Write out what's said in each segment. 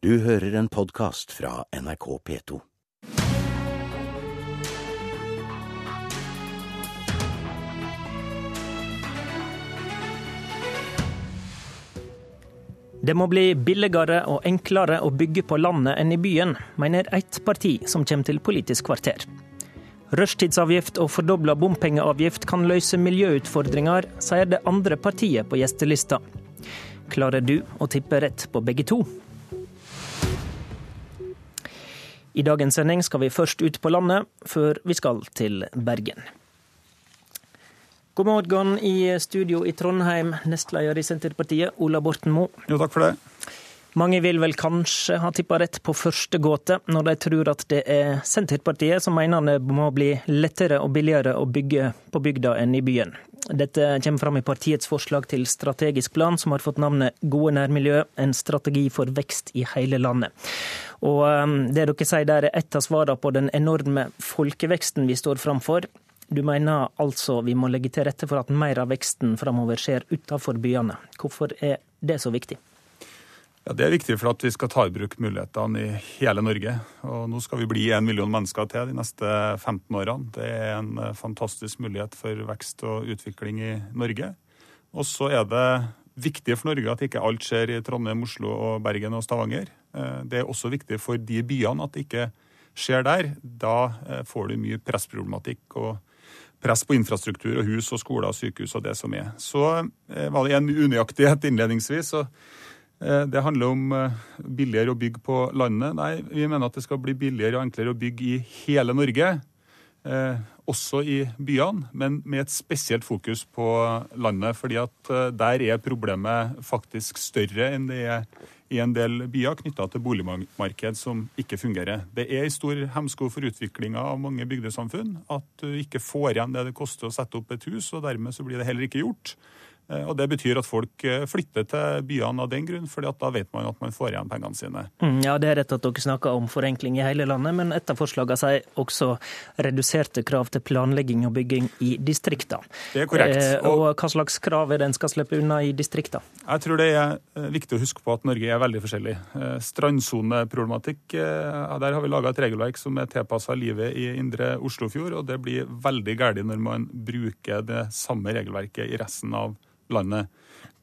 Du hører en podkast fra NRK P2. Det må bli billigere og enklere å bygge på landet enn i byen, mener ett parti som kommer til Politisk kvarter. Rushtidsavgift og fordobla bompengeavgift kan løse miljøutfordringer, sier det andre partiet på gjestelista. Klarer du å tippe rett på begge to? I dagens sending skal vi først ut på landet, før vi skal til Bergen. God morgen i studio i Trondheim, nestleder i Senterpartiet, Ola Borten Moe. Jo, takk for det. Mange vil vel kanskje ha tippa rett på første gåte, når de tror at det er Senterpartiet som mener det må bli lettere og billigere å bygge på bygda enn i byen. Dette kommer fram i partiets forslag til strategisk plan, som har fått navnet Gode nærmiljø, en strategi for vekst i hele landet. Og um, det dere sier der er ett av svarene på den enorme folkeveksten vi står framfor. Du mener altså vi må legge til rette for at mer av veksten framover skjer utenfor byene. Hvorfor er det så viktig? Ja, Det er viktig for at vi skal ta i bruk mulighetene i hele Norge. Og Nå skal vi bli en million mennesker til de neste 15 årene. Det er en eh, fantastisk mulighet for vekst og utvikling i Norge. Og så er det viktig for Norge at ikke alt skjer i Trondheim, Oslo, og Bergen og Stavanger. Eh, det er også viktig for de byene at det ikke skjer der. Da eh, får du mye pressproblematikk og press på infrastruktur og hus og skoler og sykehus og det som er. Så var det en unøyaktighet innledningsvis. og det handler om billigere å bygge på landet. Nei, vi mener at det skal bli billigere og enklere å bygge i hele Norge. også i byene, men med et spesielt fokus på landet. fordi at der er problemet faktisk større enn det er i en del byer knytta til boligmarked som ikke fungerer. Det er en stor hemsko for utviklinga av mange bygdesamfunn at du ikke får igjen det det koster å sette opp et hus, og dermed så blir det heller ikke gjort. Eh, og Det betyr at folk eh, flytter til byene av den grunn, for da vet man at man får igjen pengene sine. Mm, ja, Det er rett at dere snakker om forenkling i hele landet, men et av forslagene sier også reduserte krav til planlegging og bygging i distriktene. Det er korrekt. Eh, og, og hva slags krav er det en skal slippe unna i distriktene? Jeg tror det er viktig å huske på at Norge er veldig forskjellig. Strandsoneproblematikk, der har vi laga et regelverk som er tilpassa livet i indre Oslofjord, og det blir veldig galt når man bruker det samme regelverket i resten av landet landet.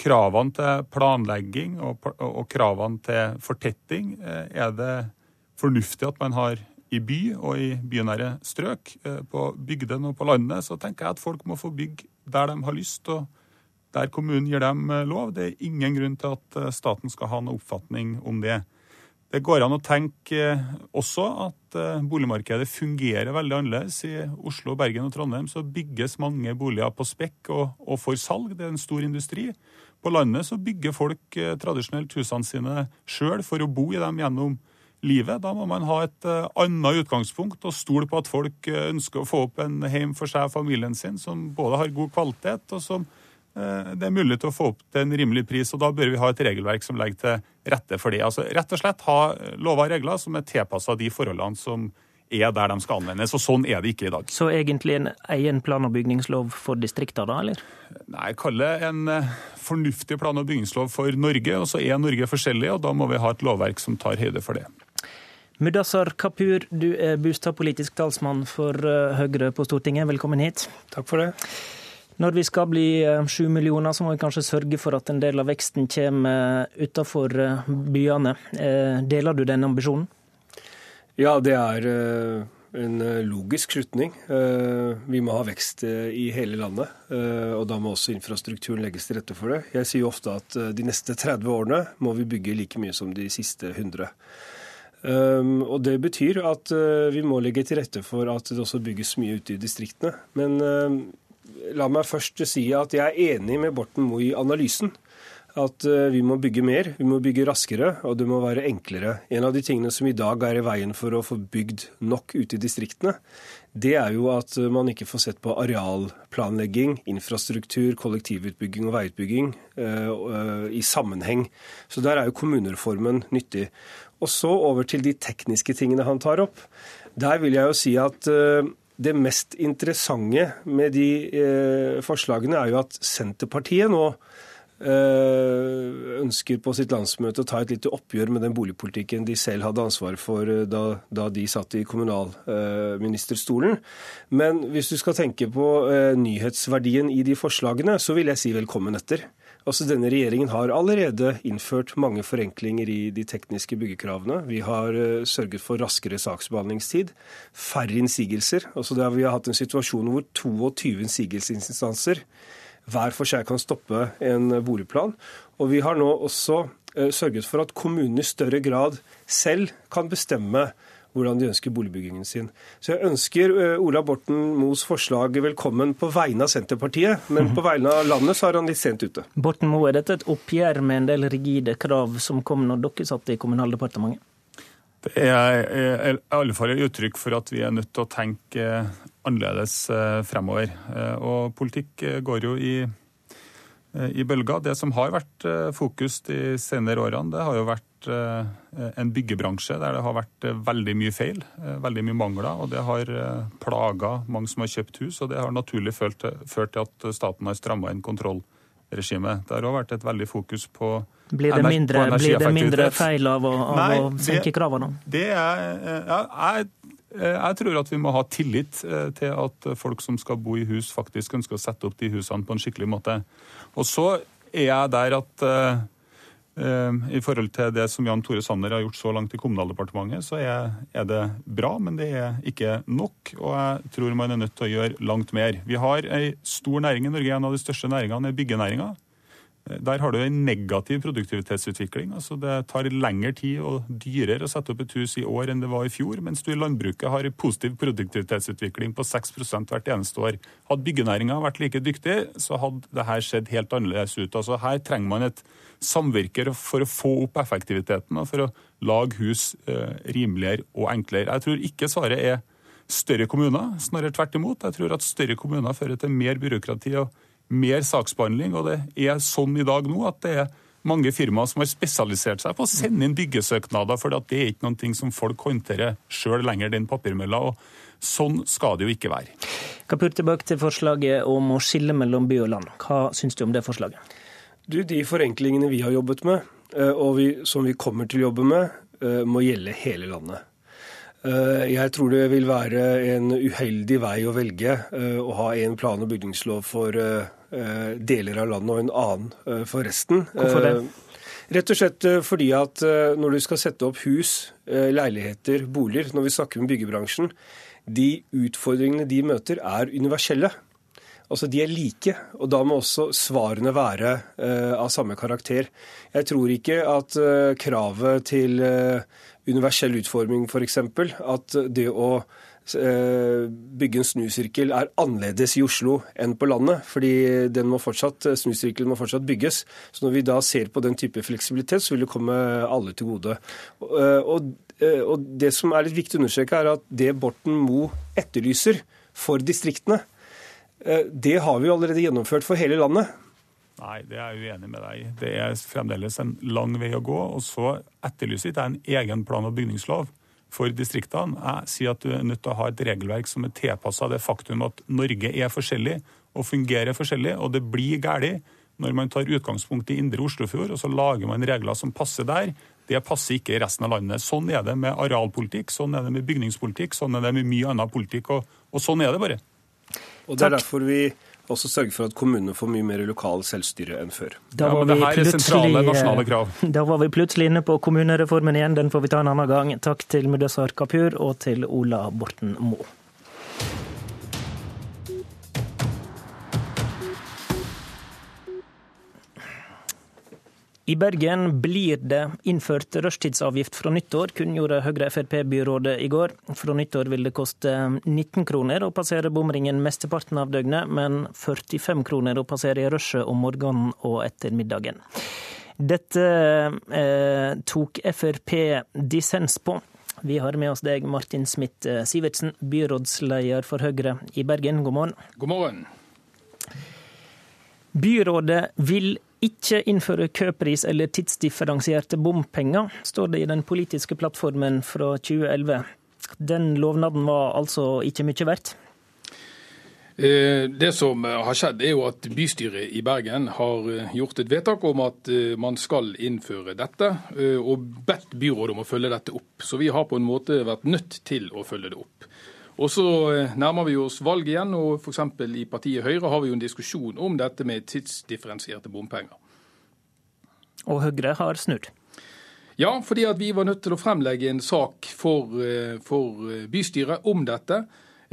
Kravene til planlegging og, og kravene til fortetting eh, er det fornuftig at man har i by og i bynære strøk. Eh, på bygdene og på landet så tenker jeg at folk må få bygge der de har lyst, og der kommunen gir dem eh, lov. Det er ingen grunn til at staten skal ha noen oppfatning om det. Det går an å tenke også at boligmarkedet fungerer veldig annerledes. I Oslo, Bergen og Trondheim så bygges mange boliger på spekk og, og for salg. Det er en stor industri. På landet så bygger folk eh, tradisjonelt husene sine sjøl for å bo i dem gjennom livet. Da må man ha et annet utgangspunkt og stole på at folk ønsker å få opp en heim for seg og familien sin som både har god kvalitet, og som Eh, det er mulig til å få opp til en rimelig pris, og da bør vi ha et regelverk som legger til rette for det. Altså Rett og slett ha lover og regler som er tilpassa de forholdene som er der de skal anvendes, og sånn er det ikke i dag. Så egentlig en egen plan- og bygningslov for distrikter, da, eller? Nei, jeg kaller det en eh, fornuftig plan- og bygningslov for Norge, og så er Norge forskjellig, og da må vi ha et lovverk som tar høyde for det. Mudassar Kapur, du er bostadpolitisk talsmann for eh, Høyre på Stortinget. Velkommen hit. Takk for det. Når vi skal bli eh, sju millioner, så må vi kanskje sørge for at en del av veksten kommer eh, utenfor eh, byene. Deler du den ambisjonen? Ja, det er en logisk slutning. Vi må ha vekst i hele landet, og da må også infrastrukturen legges til rette for det. Jeg sier ofte at de neste 30 årene må vi bygge like mye som de siste 100. Og Det betyr at vi må legge til rette for at det også bygges mye ute i distriktene. Men la meg først si at jeg er enig med Borten Moe i analysen. At eh, vi må bygge mer, vi må bygge raskere, og det må være enklere. En av de tingene som i dag er i veien for å få bygd nok ute i distriktene, det er jo at man ikke får sett på arealplanlegging, infrastruktur, kollektivutbygging og veiutbygging uh, i sammenheng. Så der er jo kommunereformen nyttig. Og så over til de tekniske tingene han tar opp. Der vil jeg jo si at det mest interessante med de eh, forslagene er jo at Senterpartiet nå eh, ønsker på sitt landsmøte å ta et lite oppgjør med den boligpolitikken de selv hadde ansvar for eh, da, da de satt i kommunalministerstolen. Men hvis du skal tenke på nyhetsverdien i de forslagene, så vil jeg si velkommen etter. Altså Denne regjeringen har allerede innført mange forenklinger i de tekniske byggekravene. Vi har sørget for raskere saksbehandlingstid, færre innsigelser. Altså der Vi har hatt en situasjon hvor 22 innsigelsesinstanser hver for seg kan stoppe en boligplan. Og vi har nå også eh, sørget for at kommunene i større grad selv kan bestemme hvordan de ønsker boligbyggingen sin. Så jeg ønsker eh, Ola Borten Moes forslag velkommen på vegne av Senterpartiet, men på vegne av landet så er han litt sent ute. Borten Moe, er dette et oppgjør med en del rigide krav som kom når dere satt i Kommunaldepartementet? Det er i alle fall et uttrykk for at vi er nødt til å tenke annerledes eh, fremover. Eh, og politikk går jo i, i bølger. Det som har vært fokus de senere årene, det har jo vært en byggebransje der det har vært veldig mye feil, veldig mye mangler. Og det har plaga mange som har kjøpt hus, og det har naturlig ført til at staten har stramma inn kontrollregimet. Det har òg vært et veldig fokus på blir det, mindre, blir det mindre feil av å, av Nei, å senke kravene? Det er, ja, jeg, jeg, tror at vi må ha tillit eh, til at folk som skal bo i hus, faktisk ønsker å sette opp de husene på en skikkelig måte. Og så er jeg der at uh, i forhold til det som Jan Tore Sanner har gjort så langt i Kommunaldepartementet, så er, det bra, men det er ikke nok. Og jeg tror man er nødt til å gjøre langt mer. Vi har ei stor næring i Norge, en av de største næringene er byggenæringa. Der har du en negativ produktivitetsutvikling. altså Det tar lengre tid og dyrere å sette opp et hus i år enn det var i fjor, mens du i landbruket har en positiv produktivitetsutvikling på 6% hvert eneste år. Hadde byggenæringa vært like dyktig, så hadde det her sett helt annerledes ut. Altså Her trenger man et samvirke for å få opp effektiviteten og for å lage hus eh, rimeligere og enklere. Jeg tror ikke svaret er større kommuner, snarere tvert imot. Jeg tror at større kommuner fører til mer byråkrati og mer saksbehandling. Og det er sånn i dag nå at det er mange firmaer som har spesialisert seg på å sende inn byggesøknader, for det er ikke noe som folk håndterer sjøl lenger, den papirmølla. og Sånn skal det jo ikke være. Kapur, tilbake til forslaget om å skille mellom by og land. Hva syns du om det forslaget? Du, De forenklingene vi har jobbet med, eh, og vi, som vi kommer til å jobbe med, eh, må gjelde hele landet. Eh, jeg tror det vil være en uheldig vei å velge eh, å ha en plan- og bygningslov for eh, deler av landet og en annen for resten. Hvorfor det? Rett og slett fordi at når du skal sette opp hus, leiligheter, boliger, når vi snakker med byggebransjen, de utfordringene de møter, er universelle. Altså, De er like, og da må også svarene være uh, av samme karakter. Jeg tror ikke at uh, kravet til uh, universell utforming, f.eks. At det å bygge en snusirkel er annerledes i Oslo enn på landet. fordi den må fortsatt, snusirkelen må fortsatt bygges. Så når vi da ser på den type fleksibilitet, så vil det komme alle til gode. Og, og det som er litt viktig å understreke, er at det Borten Moe etterlyser for distriktene, det har vi allerede gjennomført for hele landet. Nei, det er jeg uenig med deg i. Det er fremdeles en lang vei å gå. Og så etterlyser ikke jeg en egen plan- og bygningslov for distriktene. Jeg sier at du er nødt til å ha et regelverk som er tilpassa det faktum at Norge er forskjellig og fungerer forskjellig, og det blir galt når man tar utgangspunkt i indre Oslofjord, og så lager man regler som passer der. Det passer ikke i resten av landet. Sånn er det med arealpolitikk, sånn er det med bygningspolitikk, sånn er det med mye annen politikk, og, og sånn er det bare. Og det er derfor vi også sørge for at kommunene får mye mer lokal selvstyre enn før. Da var, ja, vi plutselig, da var vi plutselig inne på kommunereformen igjen, den får vi ta en annen gang. Takk til Mudassar Kapur og til Ola Borten Moe. I Bergen blir det innført rushtidsavgift fra nyttår, kunngjorde Høyre-Frp-byrådet i går. Fra nyttår vil det koste 19 kroner å passere bomringen mesteparten av døgnet, men 45 kroner å passere i rushet om morgenen og ettermiddagen. Dette eh, tok Frp dissens på. Vi har med oss deg, Martin Smith Sivertsen, byrådsleder for Høyre i Bergen. God morgen. God morgen. Byrådet vil ikke innføre køpris eller tidsdifferensierte bompenger, står det i den politiske plattformen fra 2011. Den lovnaden var altså ikke mye verdt? Eh, det som har skjedd, er jo at bystyret i Bergen har eh, gjort et vedtak om at eh, man skal innføre dette, og bedt byrådet om å følge dette opp. Så vi har på en måte vært nødt til å følge det opp. Og Så nærmer vi oss valg igjen, og f.eks. i partiet Høyre har vi jo en diskusjon om dette med tidsdifferensierte bompenger. Og Høyre har snudd? Ja, fordi vi var nødt til å fremlegge en sak for, for bystyret om dette.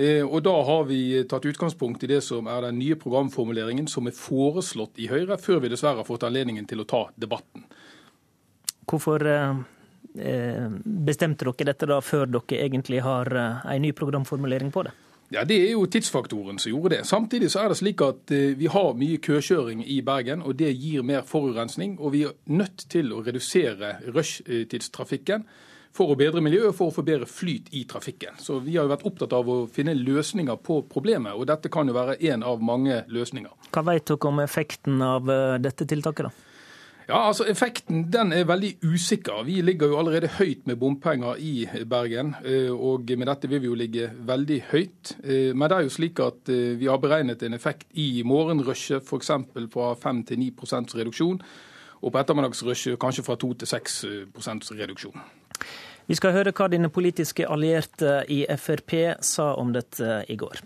Eh, og Da har vi tatt utgangspunkt i det som er den nye programformuleringen som er foreslått i Høyre, før vi dessverre har fått anledningen til å ta debatten. Hvorfor eh, eh, bestemte dere dette da før dere egentlig har en ny programformulering på det? Ja, Det er jo tidsfaktoren som gjorde det. Samtidig så er det slik at vi har mye køkjøring i Bergen, og det gir mer forurensning. Og vi er nødt til å redusere rushtidstrafikken for å bedre miljøet og for å få bedre flyt i trafikken. Så Vi har jo vært opptatt av å finne løsninger på problemet, og dette kan jo være én av mange løsninger. Hva vet dere om effekten av eh, dette tiltaket? da? Ja, altså Effekten den er veldig usikker. Vi ligger jo allerede høyt med bompenger i Bergen. Eh, og med dette vil vi jo ligge veldig høyt. Eh, men det er jo slik at vi har beregnet en effekt i morgenrushet f.eks. fra 5 til 9 reduksjon. Og på ettermiddagsrushet kanskje fra 2 til 6% reduksjon. Vi skal høre hva dine politiske allierte i Frp sa om dette i går.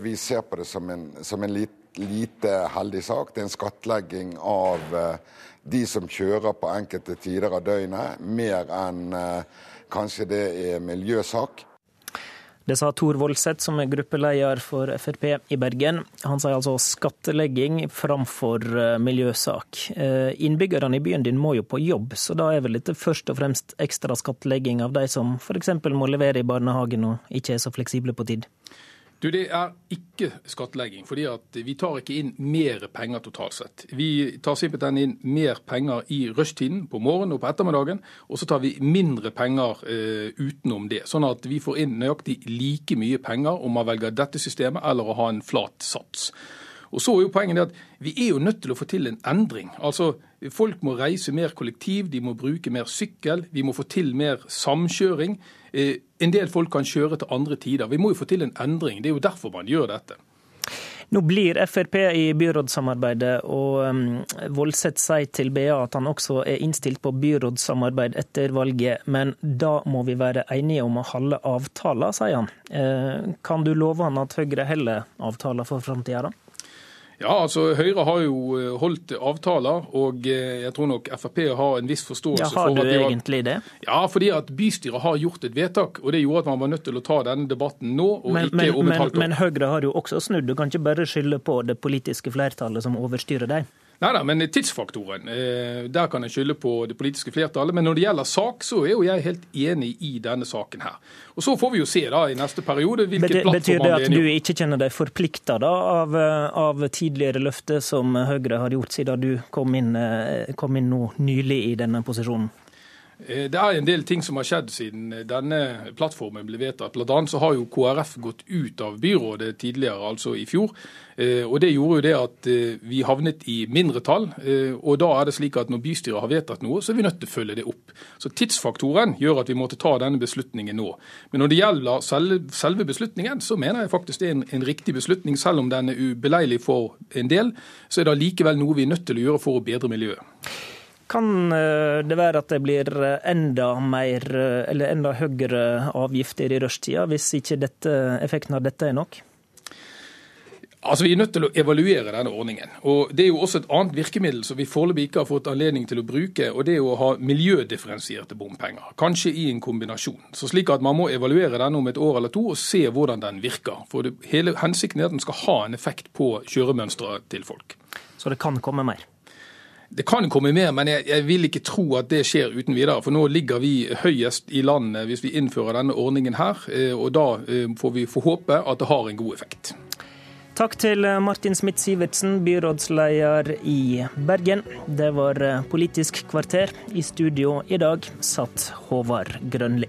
Vi ser på det som en, som en lite, lite heldig sak. Det er en skattlegging av eh, de som kjører på enkelte tider av døgnet, mer enn eh, kanskje det er miljøsak. Det sa Tor Voldseth, som er gruppeleder for Frp i Bergen. Han sier altså skattlegging framfor eh, miljøsak. Innbyggerne i byen din må jo på jobb, så da er vel dette først og fremst ekstra skattlegging av de som f.eks. må levere i barnehagen og ikke er så fleksible på tid? Du, Det er ikke skattlegging, fordi vi tar ikke inn mer penger totalt sett. Vi tar simpelthen inn mer penger i rushtiden på morgenen og på ettermiddagen, og så tar vi mindre penger eh, utenom det. Sånn at vi får inn nøyaktig like mye penger om man velger dette systemet eller å ha en flat sats. Og så er jo poenget at Vi er jo nødt til å få til en endring. Altså, Folk må reise mer kollektiv, de må bruke mer sykkel, vi må få til mer samkjøring. Eh, en del folk kan kjøre til andre tider. Vi må jo få til en endring. Det er jo derfor man gjør dette. Nå blir Frp i byrådssamarbeidet, og um, Voldseth sier til BA at han også er innstilt på byrådssamarbeid etter valget. Men da må vi være enige om å holde avtaler, sier han. Eh, kan du love han at Høyre holder avtaler for framtida? Ja, altså Høyre har jo eh, holdt avtaler, og eh, jeg tror nok Frp har en viss forståelse ja, har for at Har har egentlig det? Ja, fordi at bystyret har gjort et vedtak, og det gjorde at man var nødt til å ta denne debatten nå, og men, ikke om et halvt år. Men Høyre har jo også snudd, du kan ikke bare skylde på det politiske flertallet som overstyrer deg? Nei da, men tidsfaktoren, eh, der kan jeg skylde på det politiske flertallet. Men når det gjelder sak, så er jo jeg helt enig i denne saken her. Og Så får vi jo se da i neste periode hvilket plattform Betyr det at du ikke kjenner deg forplikta av, av, tidligere løfter som Høyre har gjort siden du kom inn, eh, kom inn nå nylig i denne posisjonen? Eh, det er en del ting som har skjedd siden eh, denne plattformen ble vedtatt. Blant annet så har jo KrF gått ut av byrådet tidligere, altså i fjor. Eh, og Det gjorde jo det at vi havnet i mindretall. og Da er det slik at når bystyret har vedtatt noe, så er vi nødt til å følge det opp. Så Tidsfaktoren gjør at vi måtte ta denne beslutningen nå. Men når det gjelder selve beslutningen, så mener jeg faktisk det er en, riktig beslutning. Selv om den er ubeleilig for en del, så er det likevel noe vi er nødt til å gjøre for å bedre miljøet. Kan eh, det være at det blir eh, enda mer, eh, eller enda høyere avgifter i rushtida, hvis ikke dette, effekten av dette er nok? Altså, Vi er nødt til å evaluere denne ordningen. Og Det er jo også et annet virkemiddel som vi foreløpig ikke har fått anledning til å bruke, og det er jo å ha miljødifferensierte bompenger. Kanskje i en kombinasjon. Så slik at Man må evaluere denne om et år eller to og se hvordan den virker. For det, hele Hensikten er at den skal ha en effekt på kjøremønsteret til folk. Så det kan komme mer? Det kan komme mer, men jeg, jeg, vil ikke tro at det skjer uten videre. For nå ligger vi høyest i landet hvis vi innfører denne ordningen her. Eh, og da eh, får vi få håpe at det har en god effekt. Takk til Martin Smith-Sivertsen, byrådsleder i Bergen. Det var Politisk kvarter. I studio i dag satt Håvard Grønli.